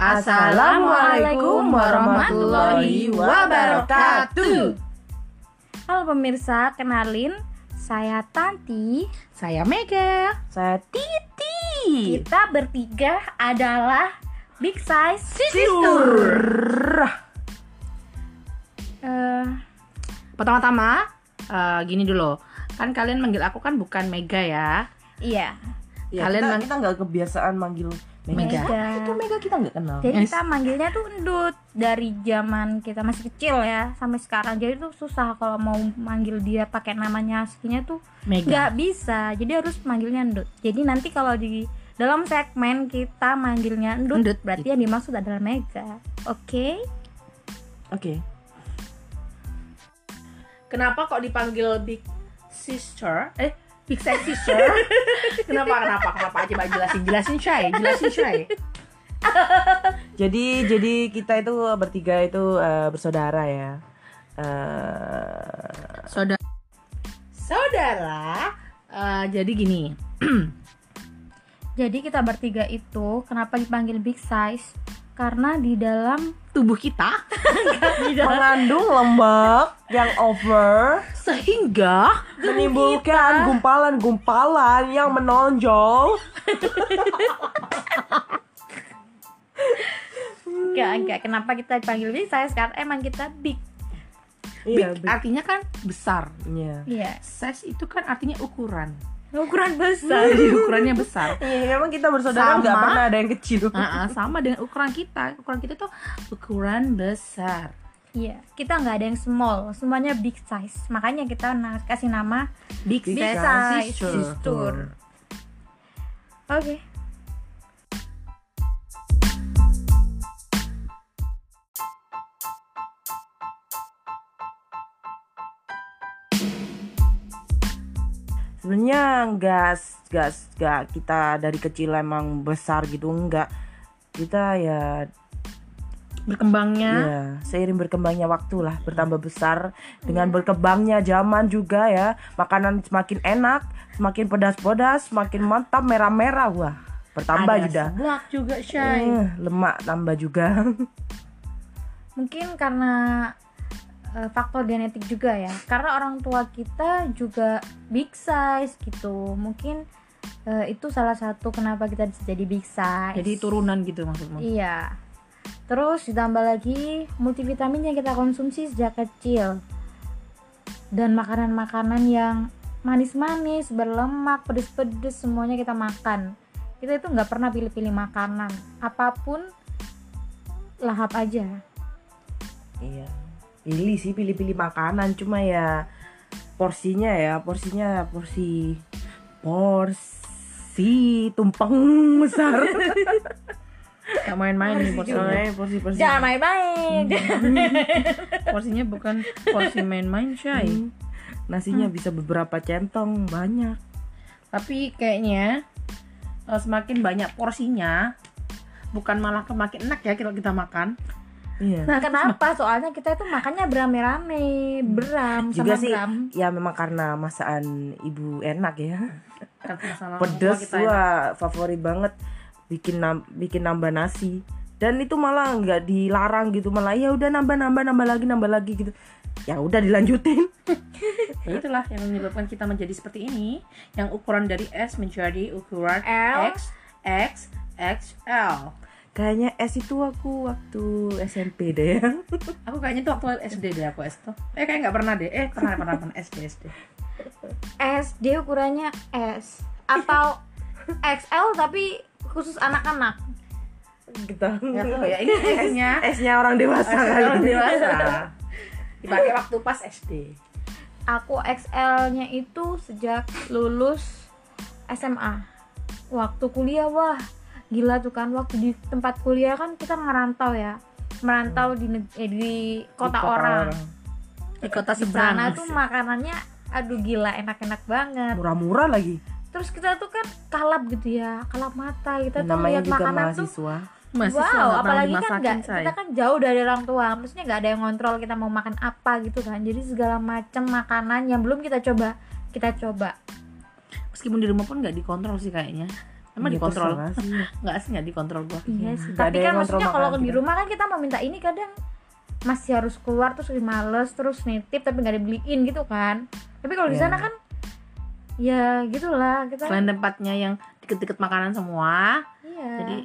Assalamualaikum warahmatullahi wabarakatuh. Halo pemirsa, kenalin saya Tanti. Saya Mega. Saya Titi. Kita bertiga adalah Big Size Sister. Eh, Pertama-tama, eh, gini dulu. Kan kalian manggil aku kan bukan Mega ya. iya, Ya, Kalian kita, kita nggak kebiasaan manggil Mega. Mega. Ah, itu Mega kita nggak kenal. jadi Yes. kita manggilnya tuh Endut dari zaman kita masih kecil ya sampai sekarang. Jadi tuh susah kalau mau manggil dia pakai namanya aslinya tuh Mega. nggak bisa. Jadi harus manggilnya Endut. Jadi nanti kalau di dalam segmen kita manggilnya Endut, Endut, berarti yang dimaksud adalah Mega. Oke? Oke. Kenapa kok dipanggil Big Sister? Eh, Big Size Sister? kenapa? Kenapa? Kenapa? Coba jelasin, jelasin Shay, jelasin Shay. Jadi jadi kita itu bertiga itu eh, bersaudara ya. Eh, Saudara. Saudara, eh, jadi gini. Jadi kita bertiga itu kenapa dipanggil big size? Karena di dalam Tubuh kita mengandung lemak yang over sehingga menimbulkan gumpalan-gumpalan yang menonjol. enggak enggak kenapa kita dipanggil big size karena emang kita big. big Iya, big. artinya kan besar. Iya. Iya. Size itu kan artinya ukuran. Ukuran besar. Jadi ukurannya besar. Iya, memang kita bersaudara nggak pernah ada yang kecil. Ah, ah, sama dengan ukuran kita. Ukuran kita tuh ukuran besar. Iya, kita nggak ada yang small, semuanya big size. Makanya kita kasih nama Big, Big size size sister. sister. Oke. Sebenarnya gas gas gak kita dari kecil emang besar gitu enggak kita ya Berkembangnya. Ya seiring berkembangnya waktu lah bertambah besar. Dengan berkembangnya zaman juga ya makanan semakin enak semakin pedas-pedas semakin mantap merah-merah. Wah bertambah ada juga. seblak juga, Shay. Eh, lemak tambah juga. Mungkin karena faktor genetik juga ya. Karena orang tua kita juga big size gitu. Mungkin eh, itu salah satu kenapa kita bisa jadi big size. Jadi turunan gitu maksudmu. Iya. Terus ditambah lagi multivitamin yang kita konsumsi sejak kecil. Dan makanan-makanan yang manis-manis, berlemak, pedes-pedes semuanya kita makan. Kita itu nggak pernah pilih-pilih makanan. Apa pun lahap aja. iya pilih sih pilih-pilih makanan cuma ya porsinya ya porsinya porsi porsi tumpeng besar Gak main-main nih porsinya. Porsi porsi Jangan main-main. Porsinya bukan porsi main-main, Shay. Hmm. nasinya bisa beberapa centong banyak Tapi kayaknya eh, semakin banyak porsinya bukan malah makin enak ya kalau kita makan. Iya Nah, kenapa? Soalnya kita itu makannya berame-rame, beram juga sama sih gram. ya memang karena masakan ibu enak ya pedes wah favorit banget bikin nam- bikin nambah nasi dan itu malah nggak dilarang gitu malah ya udah nambah nambah nambah lagi nambah lagi gitu ya udah dilanjutin Ya itulah yang menyebabkan kita menjadi seperti ini. Yang ukuran dari S menjadi ukuran L. X, X, XL. Kayaknya S itu aku waktu SMP deh ya Aku kayaknya tuh waktu SD deh aku S tuh. Eh kayak nggak pernah deh. Eh pernah pernah pernah SD SD. SD ukurannya S atau XL tapi khusus anak-anak. kita Nggak tahu ya ini S-nya. S-nya orang dewasa S-nya kali. orang dewasa. Dipakai waktu pas SD. Aku XL-nya itu sejak lulus SMA. Waktu kuliah wah, gila tuh kan waktu di tempat kuliah kan kita ngerantau ya. Merantau di neg- eh, di kota, Di orang. Di kota Di sana tuh makanannya aduh gila enak-enak banget. murah-murah lagi Terus kita tuh kan kalap gitu ya, kalap mata. Kita tuh lihat makanan tuh mahasiswa Mahasiswa wow, apalagi kan say. kita kan jauh dari orang tua, maksudnya nggak ada yang ngontrol kita mau makan apa gitu kan. Jadi segala macam makanan yang belum kita coba kita coba. Meskipun di rumah pun nggak dikontrol sih kayaknya. Emang Iya, dikontrol nggak sih nggak dikontrol gua Iya sih. Tapi kan maksudnya kalau di rumah kan kita mau minta ini kadang masih harus keluar terus males terus nitip tapi nggak dibeliin gitu kan. Tapi kalau di Iya. sana kan ya gitulah kita. selain tempatnya yang deket-deket makanan semua iya. jadi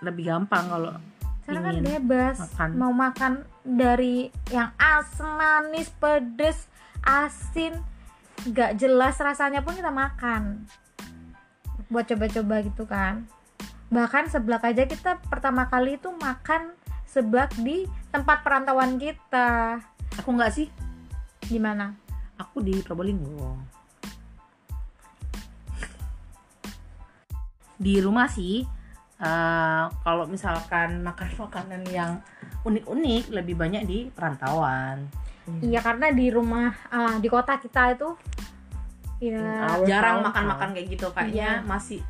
lebih gampang kalau sana kan bebas makan. mau makan dari yang asam, manis, pedes, asin, nggak jelas rasanya pun kita makan. Buat coba-coba gitu kan. Bahkan seblak aja kita pertama kali itu makan seblak di tempat perantauan kita. aku nggak sih Gimana? aku di Probolinggo di rumah sih eh, kalau misalkan makan makanan yang unik-unik lebih banyak di perantauan Iya karena di rumah ah, di kota kita itu ya Our jarang makan-makan kayak gitu kayaknya Iya. masih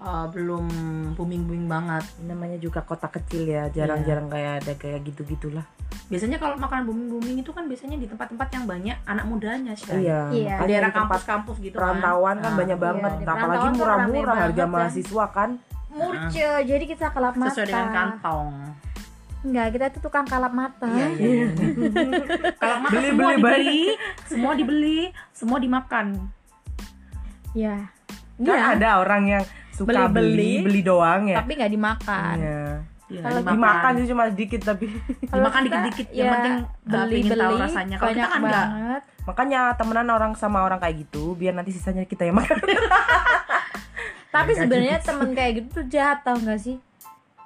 eh, belum booming booming banget. Namanya juga kota kecil ya jarang-jarang kayak ada kayak gitu gitulah biasanya kalau makanan booming booming itu kan biasanya di tempat-tempat yang banyak anak mudanya sih Iya. iya. Di daerah kampus-kampus gitu perantauan kan Ah. banyak Iya, banget. di apalagi murah-murah harga kan. mahasiswa kan. Murce jadi kita kelap mata. sesuai dengan kantong Enggak, kita itu tukang kalap mata. Iya, iya. Kalau makan Beli, semua beli, dibeli, semua dibeli, semua dimakan. Iya. kan Iya. ada orang yang suka Beli-beli, beli beli doang ya Tapi nggak dimakan. Iya. Iya, Kalau dimakan sih cuma sedikit tapi Dimakan dikit-dikit, yang ya, penting, uh, beli beli tahu rasanya. Kalau kita kan nggak. banget. makanya temenan orang sama orang kayak gitu biar nanti sisanya kita yang makan Tapi sebenarnya juga temen kayak gitu tuh jahat tau gak sih?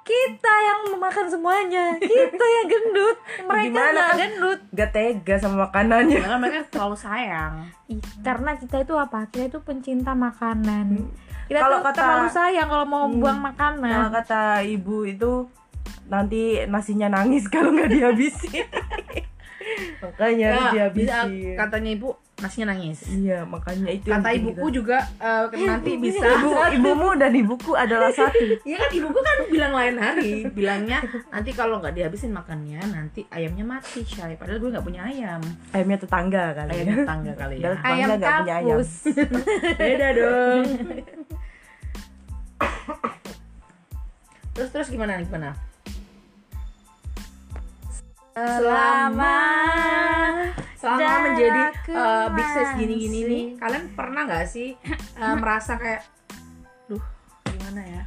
Kita yang memakan semuanya, kita yang gendut, mereka Gimana nggak kan? gendut. gak tega sama makanannya Karena mereka terlalu sayang. Ih, Karena kita itu apa? Kita itu pencinta makanan. Kita Kalau tuh kata- terlalu sayang kalau mau Hmm. buang kalau makanan. kata ibu itu nanti nasinya nangis kalau nggak dihabisin makanya Ya, bisa, dihabisin katanya ibu nasinya nangis. iya makanya itu Kata ibuku kita- juga eh, nanti bisa. ibu ibumu dan ibuku adalah satu Iya kan ibuku kan bilang lain hari, bilangnya nanti kalau nggak dihabisin makannya nanti ayamnya mati, Syai. Padahal gue nggak punya ayam. ayamnya tetangga kali Ayam ya tetangga kali ya. Tetangga Ayam nggak punya ayam. Beda dong. terus terus gimana gimana? Selama selama menjadi uh, big size gini-gini nih, kalian pernah nggak sih uh, merasa kayak, duh gimana ya?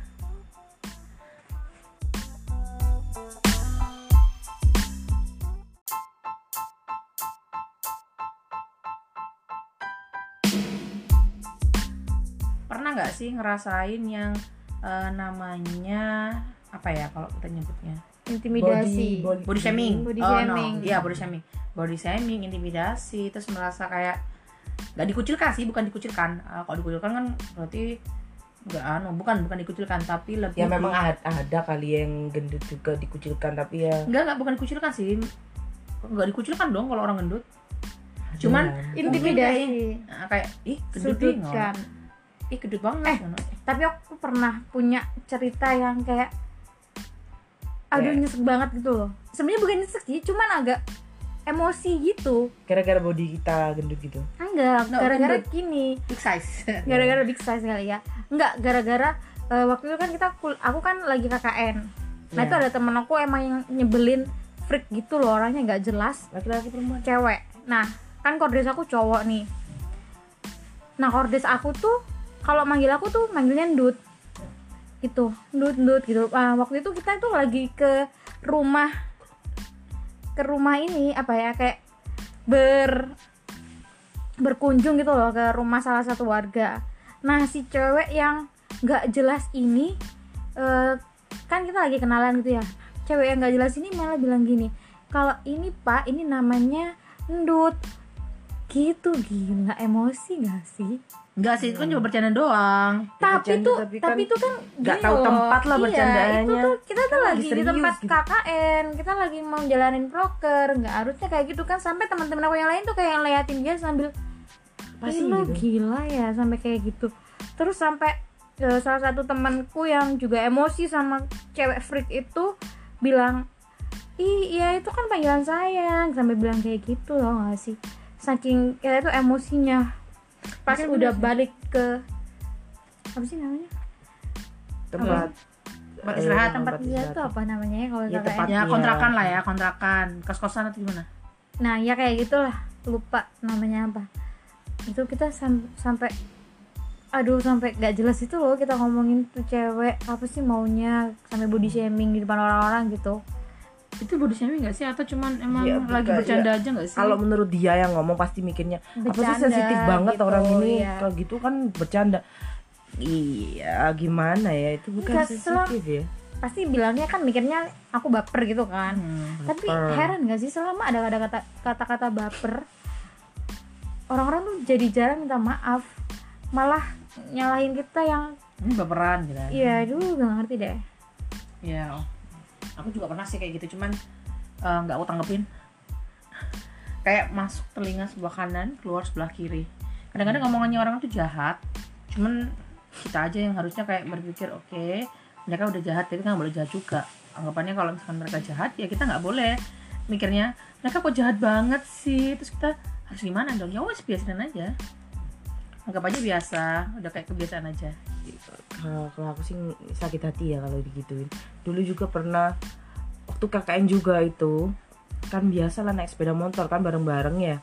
Pernah nggak sih ngerasain yang uh, namanya apa ya kalau kita nyebutnya? Intimidasi. body, body shaming Body oh, shaming. no. iya body shaming body shaming intimidasi terus merasa kayak nggak dikucilkan sih bukan dikucilkan Eh, kalau dikucilkan kan berarti nggak anu bukan bukan dikucilkan tapi lebih ya memang ada, ada kali yang gendut juga dikucilkan tapi ya nggak nggak bukan dikucilkan sih nggak dikucilkan dong kalau orang gendut cuman ada. Intimidasi. Nah, kayak ih gendut ih gendut banget Eh. Tapi aku pernah punya cerita yang kayak aduh Kayak- nyesek banget gitu loh. Sebenarnya bukan nyesek sih, cuman agak emosi gitu. gara-gara body kita gendut gitu Enggak, No, gara-gara gini. big size Gara-gara big size kali ya. Enggak, gara-gara eh, waktu itu kan kita kul- aku kan lagi KKN. Nah, Iya. itu ada temen aku emang yang nyebelin freak gitu loh, orangnya nggak jelas. laki-laki perempuan cewek nah kan kordes aku cowok nih nah kordes aku tuh kalau manggil aku tuh manggilnya ndut gitu ndut ndut gitu. Ah, waktu itu kita tuh lagi ke rumah ke rumah ini apa ya kayak ber berkunjung gitu loh ke rumah salah satu warga. Nah si cewek yang nggak jelas ini eh, kan kita lagi kenalan gitu ya. Cewek yang nggak jelas ini malah bilang gini kalau ini pak ini namanya ndut. Gitu gila emosi gak sih Enggak sih, itu kan cuma bercanda doang. tapi bercanda, tuh tapi tapi, kan tuh kan nggak tahu tempat lah Iya, bercandaannya. itu tuh kita tuh lagi, lagi di tempat gitu. KKN kita lagi mau jalanin proker nggak harusnya kayak gitu kan sampai teman-teman aku yang lain tuh kayak ngeliatin dia sambil sih lo gitu? gila ya sampai kayak gitu terus sampai eh, salah satu temanku yang juga emosi sama cewek freak itu bilang ih iya itu kan panggilan sayang sampai bilang kayak gitu loh gak sih saking kita itu emosinya pas Mungkin udah bener. balik ke apa sih namanya? Tempat Tempat eh, istirahat, tempat istirahat. tuh apa namanya ya kalau Ya, tempat- ya Iya. kontrakan lah ya kontrakan. Kos kosan atau gimana? Nah ya kayak gitulah. Lupa namanya apa. Itu kita sam- sampai aduh sampai gak jelas itu loh kita ngomongin tuh cewek apa sih maunya sampai body shaming di depan orang-orang gitu itu body shaming gak sih? Atau cuman emang Iya, lagi bukan, bercanda aja gak sih? Kalau menurut dia yang ngomong pasti mikirnya apa sih Bercanda sensitif banget gitu, orang ini? iya. kalau gitu kan bercanda. Iya gimana ya? Itu bukan Enggak, sensitif ya. pasti bilangnya kan mikirnya aku baper gitu kan. Hmm. tapi baper. heran gak sih? Selama ada ada kata kata-kata baper orang-orang tuh jadi jarang minta maaf. Malah nyalahin kita yang ini baperan gitu. Iya dulu gak ngerti deh. Ya. Aku juga pernah sih kayak gitu cuman eh, nggak aku tanggepin. Kayak masuk telinga sebelah kanan keluar sebelah kiri. Kadang-kadang ngomongannya orang tuh jahat cuman kita aja yang harusnya kayak berpikir oke mereka udah jahat tapi kan nggak boleh jahat juga. Anggapannya kalau misalkan mereka jahat ya kita nggak boleh mikirnya mereka kok jahat banget sih? Terus kita harus gimana dong? Ya wes biasain aja. Anggap aja biasa udah kayak kebiasaan aja kalau kalau aku sih sakit hati ya kalau digituin. Dulu juga pernah waktu KKN juga itu kan biasa lah naik sepeda motor kan bareng-bareng ya.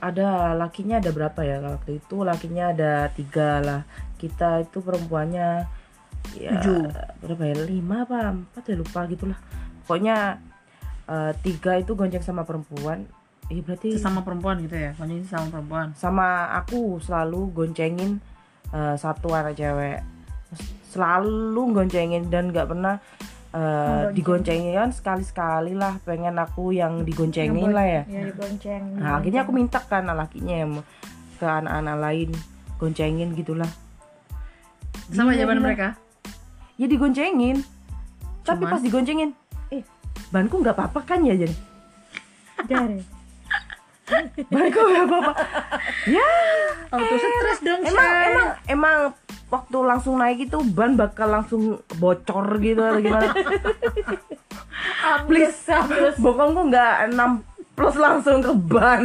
Ada lakinya ada berapa ya waktu itu? Lakinya ada tiga lah. Kita itu perempuannya ya Tujuh. berapa ya? Lima apa empat ya? Lupa gitulah. Pokoknya eh, tiga itu gonceng sama perempuan. Iya berarti sesama perempuan gitu ya? Pokoknya sesama perempuan. Sama aku selalu goncengin eh, satu anak cewek. Selalu goncengin dan nggak pernah eh, digoncengin kan sekali sekali lah pengen aku yang digoncengin lah ya. ya digonceng. Nah akhirnya aku minta kan lakinya yang ke anak-anak lain goncengin gitulah. Sama Gila, jawaban gila. mereka? Ya digoncengin. Tapi Cuman? pas digoncengin eh. Banku nggak apa-apa kan ya jadi dari nggak apa-apa ya. Auto stres dong emang emang emang waktu langsung naik itu ban bakal langsung bocor gitu atau gimana? Please bokongku nggak 6 plus langsung ke ban.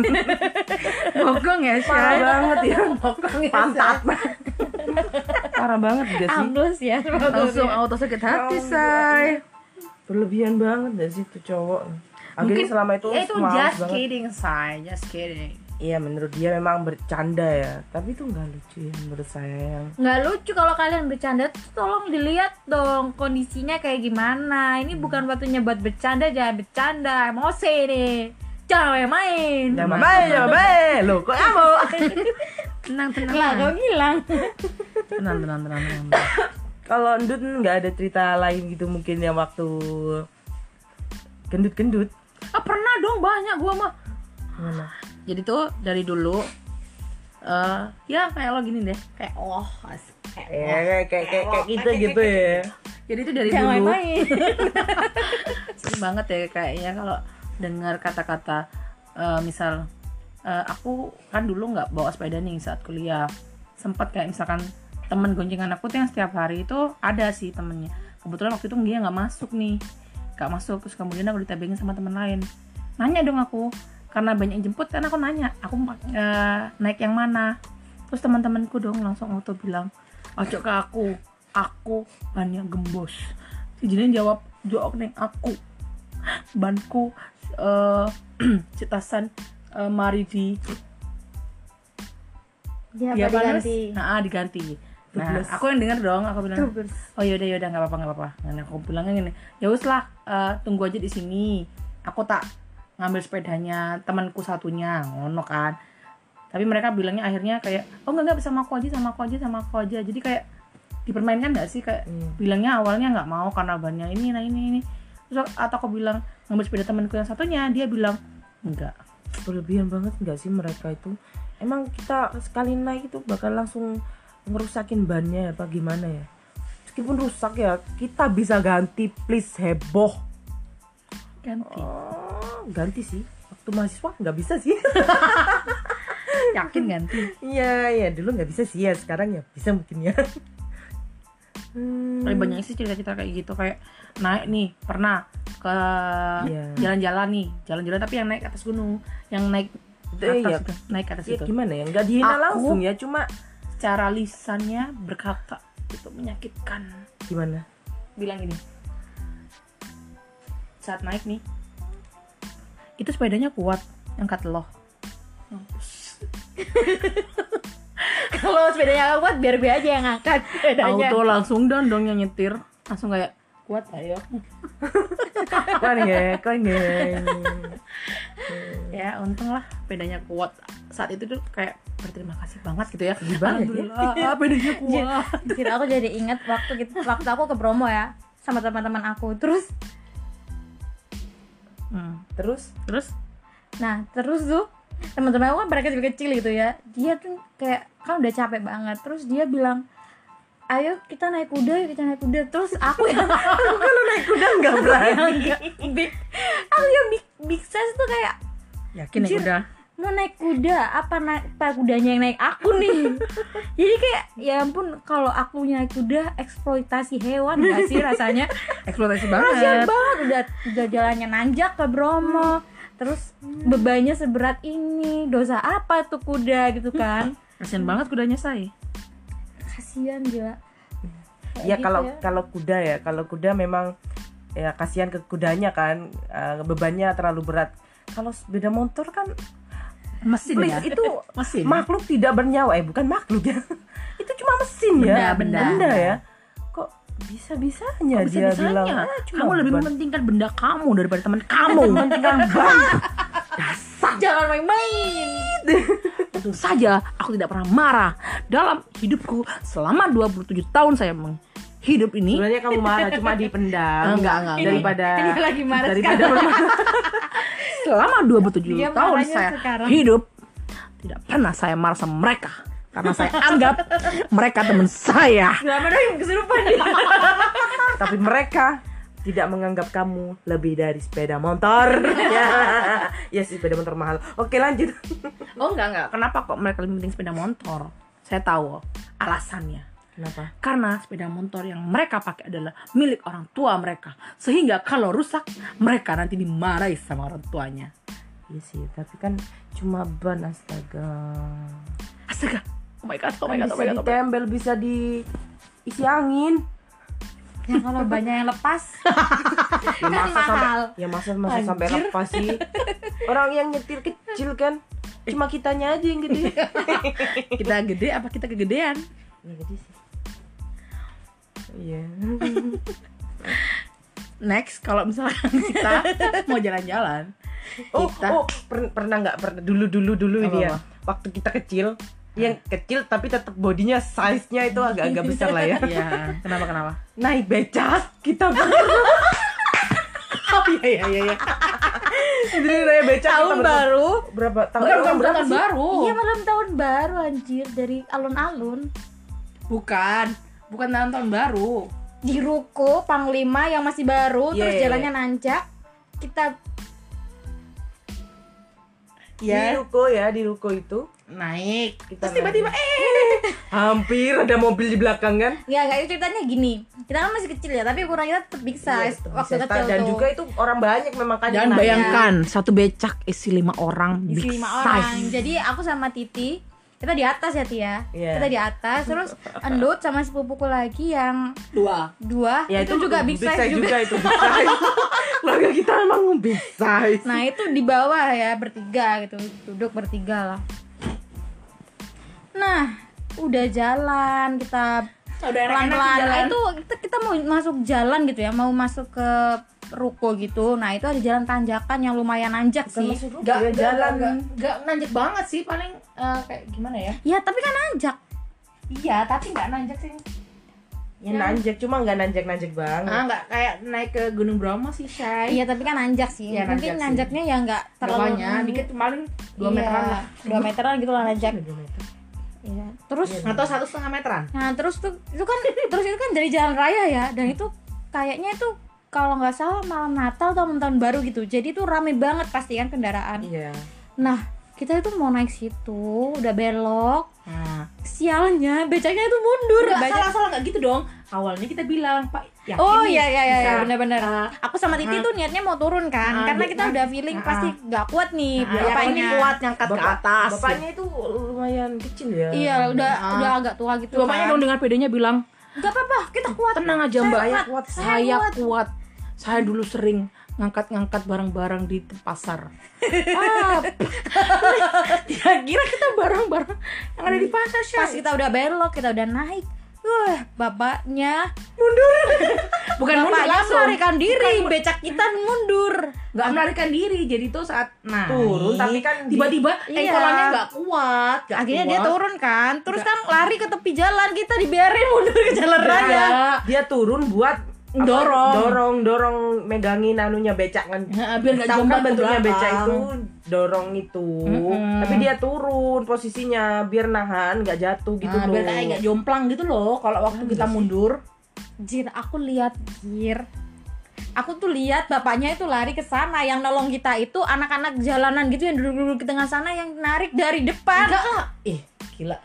Bokong ya parah Shay banget ya. Bokong ya pantat. Parah banget gak sih? Ambles ya langsung auto sakit hati say. Berlebihan banget gak sih tuh cowok akhirnya selama itu ya itu just banget. kidding say just kidding. Iya menurut dia memang bercanda ya. Tapi itu nggak lucu ya menurut saya. Yang nggak lucu kalau kalian bercanda tuh tolong dilihat dong kondisinya kayak gimana. Ini bukan waktunya buat bercanda jangan bercanda. Emosi nih jangan main jangan main jangan main. Lo kok kamu tenang tenang. Lah kau tenang bilang. Tenang tenang tenang, tenang. kalau Ndut nggak ada cerita lain gitu mungkin yang waktu gendut-gendut ah pernah dong banyak gua mah. Gimana? Jadi tuh dari dulu eh ya kayak lo gini deh kayak oh asik. kayak ya oh. kayak kayak kayak, kayak kita gitu ya. jadi itu dari jangan dulu main sering banget ya kayaknya kalau dengar kata-kata eh, misal eh, aku kan dulu nggak bawa sepeda nih saat kuliah. Sempat kayak misalkan temen goncengan aku tuh yang setiap hari itu ada sih temennya. Kebetulan waktu itu dia nggak masuk nih nggak masuk terus kemudian aku ditebengin sama temen lain. Nanya dong aku karena banyak yang jemput kan aku nanya aku eh, naik yang mana? Terus teman-temanku dong langsung auto bilang ojo ke aku aku bannya gembos. Si Jinin jawab jawab neng aku banku eh cetasan eh, mari di dia apa diganti? Nah ah, diganti nah aku yang denger dong aku bilang oh yaudah yaudah nggak apa-apa nggak apa-apa. Nah aku bilangnya gini ya wes lah eh, tunggu aja di sini. Aku tak ngambil sepedanya temanku satunya ngono kan. Tapi mereka bilangnya akhirnya kayak oh enggak enggak sama aku aja sama aku aja sama aku aja. Jadi kayak dipermainkan nggak sih? Kayak Hmm. bilangnya awalnya nggak mau karena bannya ini nah ini ini. Terus atau aku bilang ngambil sepeda temanku yang satunya dia bilang enggak berlebihan banget nggak sih mereka itu? Emang kita sekali naik itu bakal langsung ngerusakin bannya apa gimana ya? Meskipun rusak ya kita bisa ganti please heboh. Ganti. Oh, ganti sih. Waktu mahasiswa nggak bisa sih. Yakin ganti? Iya iya. Dulu nggak bisa sih ya sekarang ya bisa mungkin ya. Hmm, banyak sih cerita-cerita kayak gitu. Kayak naik nih pernah ke Iya. jalan-jalan nih. Jalan-jalan tapi yang naik atas gunung. Yang naik Itu atas ya. itu, naik ke atas ya itu. gimana ya? Nggak dihina Aku- langsung ya cuma secara lisannya berkata itu menyakitkan. Gimana? Bilang gini. Saat naik nih itu sepedanya kuat angkat loh. Mampus. kalau sepedanya kuat biar gue aja yang angkat sepedanya. Auto langsung dan dong yang nyetir. Langsung kayak kuat ayo kan ya kan ya. Ya untung lah pedanya kuat. Saat itu tuh kayak berterima kasih banget gitu ya. Banget ya. alhamdulillah pedanya kuat. Jadi aku jadi ingat waktu kita, waktu aku ke Bromo ya sama teman-teman aku. Terus Hmm. terus? terus? Nah terus tuh teman-teman aku kan mereka kecil kecil gitu ya. Dia tuh kayak kan udah capek banget. Terus dia bilang ayo kita naik kuda yuk kita naik kuda. Terus aku yang kalau naik kuda nggak berani big aku yang big big size tuh kayak yakin ya Anjir. udah mau naik kuda apa naik apa kudanya yang naik aku nih? Jadi kayak ya ampun kalau aku naik kuda eksploitasi hewan gak sih rasanya? Eksploitasi kasian banget banget udah udah jalannya nanjak ke Bromo terus bebannya seberat ini dosa apa tuh kuda gitu kan? Kasian banget kudanya saya kasian gila. Ya gitu kalau ya. kalau kuda ya kalau kuda memang ya kasihan ke kudanya kan eh, bebannya terlalu berat. Kalau sepeda motor kan mesin please, ya? itu mesin? makhluk tidak bernyawa. Eh bukan makhluk ya. Itu cuma mesin ya. Benda, benda. ya. Kok bisa bisanya bisa dia bilang "Ah, cuma kamu lebih beban." mementingkan benda kamu daripada teman kamu. Mementingkan ban jangan main-main Tentu saja aku tidak pernah marah dalam hidupku selama 27 tahun saya menghidup ini. sebenarnya kamu marah cuma dipendam Enggak, enggak, enggak. daripada ini lagi marah daripada sekarang Selama 27 Dia tahun saya sekarang. hidup tidak pernah saya marah sama mereka karena saya anggap mereka teman saya. Selama yang kesurupan tapi mereka tidak menganggap kamu lebih dari sepeda motor ya ya sih sepeda motor mahal oke lanjut Oh enggak enggak. Kenapa kok mereka lebih penting sepeda motor? Saya tahu alasannya. kenapa Karena sepeda motor yang mereka pakai adalah milik orang tua mereka. Sehingga kalau rusak, mereka nanti dimarahi sama orang tuanya. Iya sih, tapi kan cuma ban astaga. Astaga. Oh my god, oh my Kan god, oh bisa my god. Oh my god. ditempel, bisa diisi angin. Ya kalau banyak yang lepas Ya Kan masa sampai mahal. ya masa masa sampai Anjir. lepas sih. Orang yang nyetir kecil kan. Cuma kitanya aja yang gede. Kita gede apa kita kegedean? ya gede sih. Iya. Next, kalau misalkan kita mau jalan-jalan, Oh, Kita- oh per- pernah nggak pernah dulu dulu dulu ini ya. Apa-apa? Waktu kita kecil, yang kecil tapi tetap bodinya size-nya itu agak-agak besar lah ya. Iya, kenapa kenapa? Naik becak kita Oh iya iya iya. iya. Jadi naik becak tahun kita baru berapa tahun Bukan tahun bukan berapa tahun sih? baru. iya malam tahun baru anjir dari alun-alun Bukan, bukan tahun tahun baru. di ruko Panglima yang masih baru terus Yeah. jalannya nanjak kita Di Ya, ruko ya, di ruko itu naik. Kita Terus tiba-tiba eh hampir ada mobil di belakang kan. ya nggak itu ceritanya gini kita kan masih kecil ya tapi ukurannya tetap big size Iya, waktu kecil dan tuh juga itu orang banyak memang kan nanya. bayangkan satu becak isi lima orang isi big lima size. orang jadi aku sama Titi kita di atas ya Tia Iya. kita di atas terus Endut sama sepupuku lagi yang Dua. dua Ya itu, juga big size, juga. itu big size. Keluarga kita emang big size. nah itu di bawah ya bertiga gitu duduk bertiga lah nah udah jalan kita Udah pelan-pelan Nah, itu kita, kita mau masuk jalan gitu ya mau masuk ke ruko gitu nah itu ada jalan tanjakan yang lumayan nanjak Bukan sih ruko, Gak, ya, jalan. Gak nanjak banget sih paling eh, kayak gimana ya? ya tapi kan nanjak Iya, tapi nggak nanjak sih. Ya nanjak cuma nggak nanjak-nanjak banget. Ah, nggak kayak naik ke Gunung Bromo sih, Shay. iya tapi kan nanjak sih Iya, mungkin nanjak sih. nanjaknya ya nggak terlalu Terlalu dikit paling 2 Iya, meteran lah. dua meteran gitu lah nanjak Ada dua meter. Iya. terus Atau satu setengah meteran. Nah terus tuh itu kan terus itu kan dari jalan raya ya dan itu kayaknya itu kalau nggak salah malam Natal atau tahun baru gitu jadi tuh rame banget pasti kan kendaraan. Iya. Nah kita itu mau naik situ udah belok Nah, sialnya becaknya itu mundur. Enggak, Becak- salah-salah nggak gitu dong. Awalnya kita bilang, Pak, yakin Oh iya iya iya bisa." benar-benar. Ah, Aku sama Titi ah. tuh niatnya mau turun kan Ah, karena kita udah feeling ah. pasti nggak kuat nih yang bapaknya. kuat ngangkat ke atas. Bapaknya itu lumayan kecil ya. Iya udah Ah. udah agak tua gitu Bapaknya kan. dong dengan pedenya bilang, Gak apa-apa, kita kuat. tenang aja mbak Saya kuat. saya kuat saya dulu sering ngangkat-ngangkat barang-barang di pasar ah, kira kita barang-barang yang ada di pasar Pas Syai. kita udah belok, kita udah naik. Wah, bapaknya bukan mundur bapaknya langsung melarikan diri, becak kita mundur. nggak melarikan diri jadi tuh saat naik Turun, tapi kan tiba-tiba Iya. engkolannya nggak kuat nggak Akhirnya dia kuat. turun kan, terus kan lari ke tepi jalan, kita dibiarin mundur ke jalan raya. Iya. dia turun buat Dorong. dorong dorong megangin anunya becak kan Nah, biar kan ke bentuknya becak itu. dorong itu. Mm-mm. tapi dia turun posisinya biar nahan nggak jatuh gitu Nah, loh biar kayak nggak jomplang gitu loh kalau waktu kita mundur. Jir, aku lihat Jir. Aku tuh lihat bapaknya itu lari ke sana, yang nolong kita itu anak-anak jalanan gitu yang duduk-duduk di tengah sana yang narik dari depan. enggak. Lah eh gila.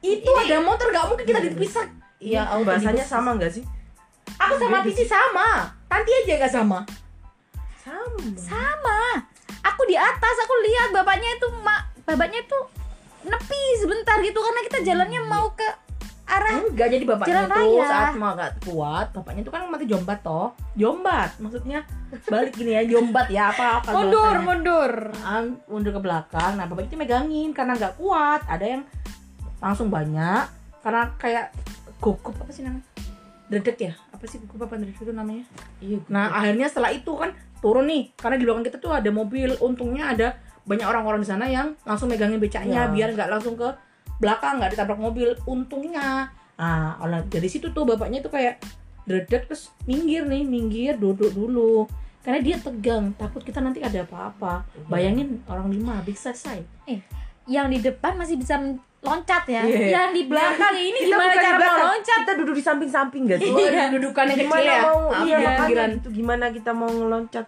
Itu ada motor nggak mungkin kita dipisah. iya bahasanya sama nggak sih aku sama Titi sama. Tanti aja nggak sama. Sama. Sama. Aku di atas, aku lihat bapaknya itu mak bapaknya itu nepi sebentar gitu karena kita jalannya mau ke arah enggak jadi bapaknya Jalan tuh raya. saat mau nggak kuat bapaknya tuh kan mati jombat toh. Jombat maksudnya balik gini ya jombat ya apa apa mundur, bahasanya. mundur. Ah, mundur ke belakang. Nah bapaknya itu megangin karena nggak kuat. Ada yang langsung banyak karena kayak gugup apa sih namanya? Dedek ya apa sih apa dedek itu namanya. Iya nah akhirnya setelah itu kan turun nih karena di belakang kita tuh ada mobil. Untungnya ada banyak orang-orang di sana yang langsung megangin becaknya Ya. biar nggak langsung ke belakang nggak ditabrak mobil. Untungnya. Nah oleh dari situ tuh bapaknya tuh kayak dedek terus minggir nih minggir duduk dulu. Karena dia tegang takut kita nanti ada apa-apa. Bayangin orang lima habis selesai Yang di depan masih bisa loncat ya. Iya. Yang di belakang ini kita gimana cara mau loncat? kita duduk di samping-samping gak sih Oh, dudukan yang kecil gimana ya mau iya ya, makanya itu gimana kita mau ngeloncat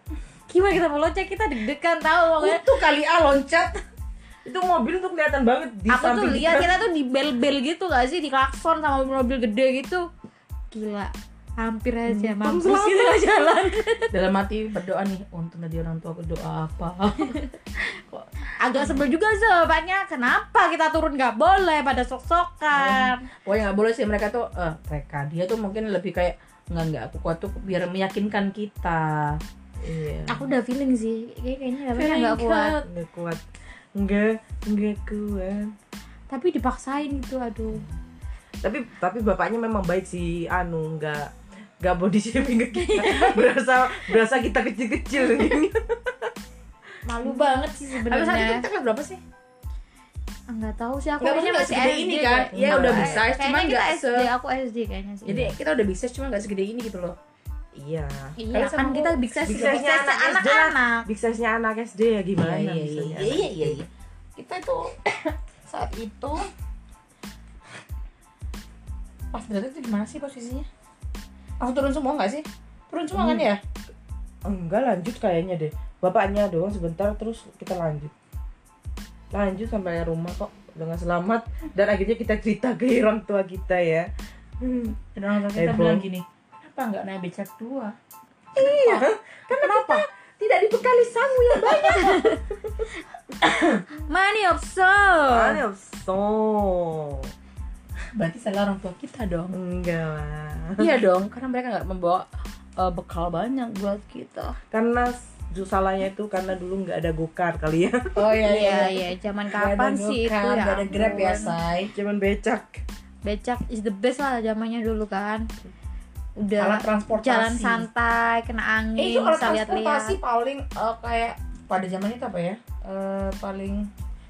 Gimana kita mau loncat? Kita deg-degan tahu pokoknya. itu kali ah loncat itu mobil tuh kelihatan banget di Aku tuh lihat kita tuh di bel-bel gitu gak sih di klakson sama mobil-mobil gede gitu. Gila. Hampir aja mampus selamat. gitu jalan. dalam hati berdoa nih untung tadi orang tua doa apa Agak sebel juga sih bapaknya. Kenapa kita turun nggak boleh pada sok-sokan? pokoknya nggak boleh sih mereka tuh eh mereka dia tuh mungkin lebih kayak nggak nggak aku kuat tuh biar meyakinkan kita iya Aku udah feeling sih. Kayak- Kayaknya Feeling nggak kuat. nggak kuat nggak nggak kuat Tapi dipaksain gitu aduh. tapi tapi bapaknya memang baik sih anu nggak nggak body shaming ke kita berasa berasa kita kecil kecil Malu banget sih tapi saat itu sebenarnya. kita kelas berapa sih Enggak tahu sih aku Nggak, kayaknya maksudnya masih segede SD ini kan? Iya, udah Enggak, bisa, kayaknya cuman kita nggak SD, se- aku SD kayaknya sih. jadi kita udah bisa cuma nggak segede ini gitu loh iya iya kan kita big size, big big size-nya size anak SD lah. anak-anak. big size nya anak SD ya gimana iya iya iya iya iya iya. kita itu saat itu pas berarti itu gimana sih posisinya langsung turun semua nggak sih? Turun semua kan ya? Enggak lanjut kayaknya deh. Bapaknya doang sebentar terus kita lanjut. Lanjut sampai rumah kok. Dengan selamat. Dan akhirnya kita cerita ke orang tua kita ya. Dan orang tua kita Heboh. bilang gini kenapa nggak naik becak dua? Iya karena kenapa? tidak dibekali sangu yang banyak. Money of soul. Aneh, so berarti salah orang tua kita dong. Enggak lah. Iya dong karena mereka nggak membawa eh, bekal banyak buat kita. Karena salahnya itu karena dulu nggak ada gokar kali ya. Oh Iya iya, zaman kapan sih itu ya? ada grab ya say. Cuman becak. Becak is the best lah zamannya dulu kan. Udah alat transportasi. jalan santai, kena eh, angin, itu alat bisa transportasi paling eh, kayak pada zaman itu apa ya? Eh, paling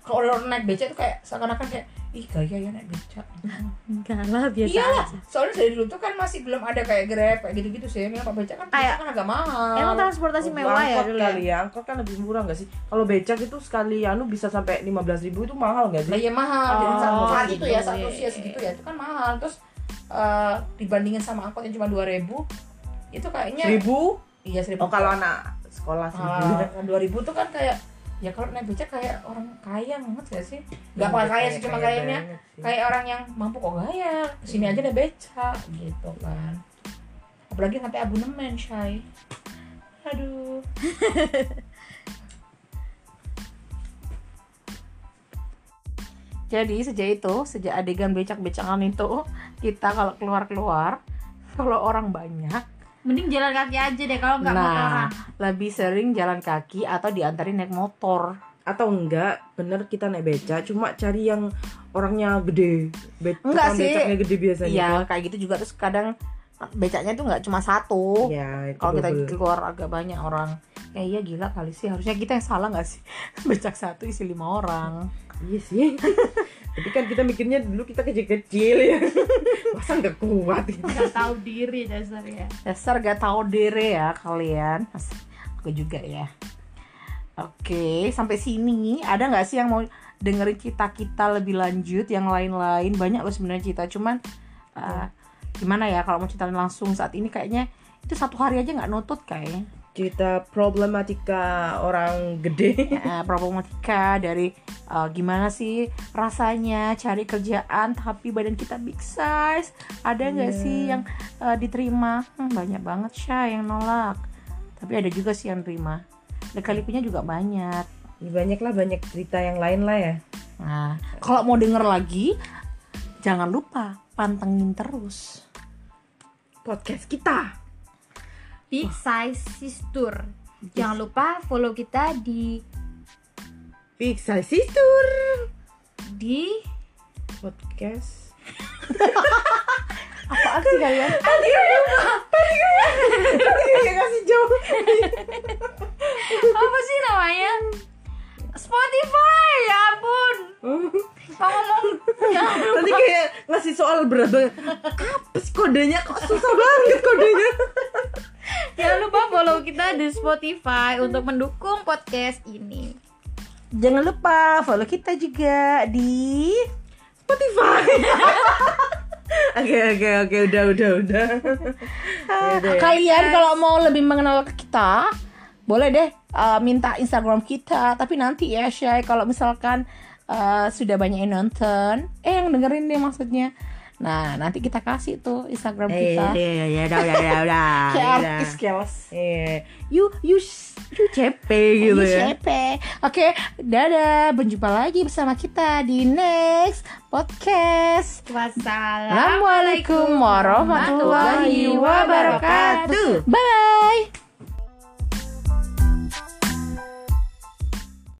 kalau orang naik becak itu kayak seakan-akan kayak ih gaya ya naik becak Enggak lah biasa iyalah aja. soalnya dari dulu tuh kan masih belum ada kayak grab kayak gitu-gitu sih memang pak becak kan Kayak- becak kan agak mahal Emang transportasi mewah ya angkot dulu kali ya? ya angkot kan lebih murah nggak sih kalau becak itu sekali anu bisa sampai 15.000 ribu itu mahal nggak Lah sih ya mahal. Jadi Oh, saat, saat itu ya satu usia segitu ya itu kan mahal. Terus eh, dibandingin sama angkot yang cuma 2000 itu kayaknya seribu iya 1000. oh kalau anak sekolah seribu Ah, 2000 tuh kan kayak ya kalau naik becak kayak orang kaya banget gak sih? Gak Iya, pakai kaya sih cuma kaya kayaknya kayak orang yang mampu kok gaya. Ke sini aja naik becak gitu kan. Apalagi sampai abonemen, Shay. Aduh. Jadi sejak itu, sejak adegan becak-becakan itu, kita kalau keluar-keluar, kalau orang banyak, mending jalan kaki aja deh kalau nggak motoran nah lebih sering jalan kaki atau diantarin naik motor. atau enggak bener kita naik beca cuma cari yang orangnya gede Be Enggak sih. becaknya gede biasanya Iya, kayak gitu juga terus kadang becaknya tuh nggak cuma satu. ya itu Kalau kita keluar agak banyak orang, ya iya gila kali sih. Harusnya kita yang salah nggak sih? Becak satu isi lima orang. iya sih tapi kan kita mikirnya dulu kita kecil-kecil ya. Masa nggak kuat? Nggak tahu diri dasar ya. Dasar gak tahu diri ya kalian. Mas, Aku juga ya. Oke, sampai sini. Ada nggak sih yang mau dengerin kita kita lebih lanjut yang lain-lain? Banyak loh sebenarnya kita cuman uh, gimana ya kalau mau ceritain langsung saat ini kayaknya itu satu hari aja nggak nutut kayaknya cerita problematika orang gede. Eh, problematika dari uh, gimana sih rasanya cari kerjaan tapi badan kita big size. Ada nggak Iya. sih yang uh, diterima? Hmm, banyak banget sih yang nolak. Tapi ada juga sih yang terima. Lika-likunya juga banyak. Ya, banyak lah banyak cerita yang lain lah ya. Nah kalau mau denger lagi jangan lupa pantengin terus podcast kita Big Size Sister jangan lupa follow kita di Big Size Sister di podcast. Apaan sih kalian? Iya kasih jawab. Apa sih namanya? Spotify ya ampun. Mau ngomong ya Tadi kayak ngasih soal berat banget Apa sih kodenya? Kok susah banget kodenya follow kita di Spotify untuk mendukung podcast ini. Jangan lupa follow kita juga di Spotify. Oke oke oke. Udah udah udah. Ya. kalian kalau mau lebih mengenal kita boleh deh uh, minta Instagram kita. Tapi nanti ya Shay kalau misalkan uh, sudah banyak yang nonton. Eh yang dengerin deh maksudnya nah nanti kita kasih tuh Instagram Eh, kita ya, ya, udah, udah, udah, udah, kayak udah. artis kelas Iya. You, you, you cepe gitu ya. Siapa? Oke, dadah. Berjumpa lagi bersama kita di next podcast. wassalamualaikum Assalamualaikum warahmatullahi wabarakatuh. Bye.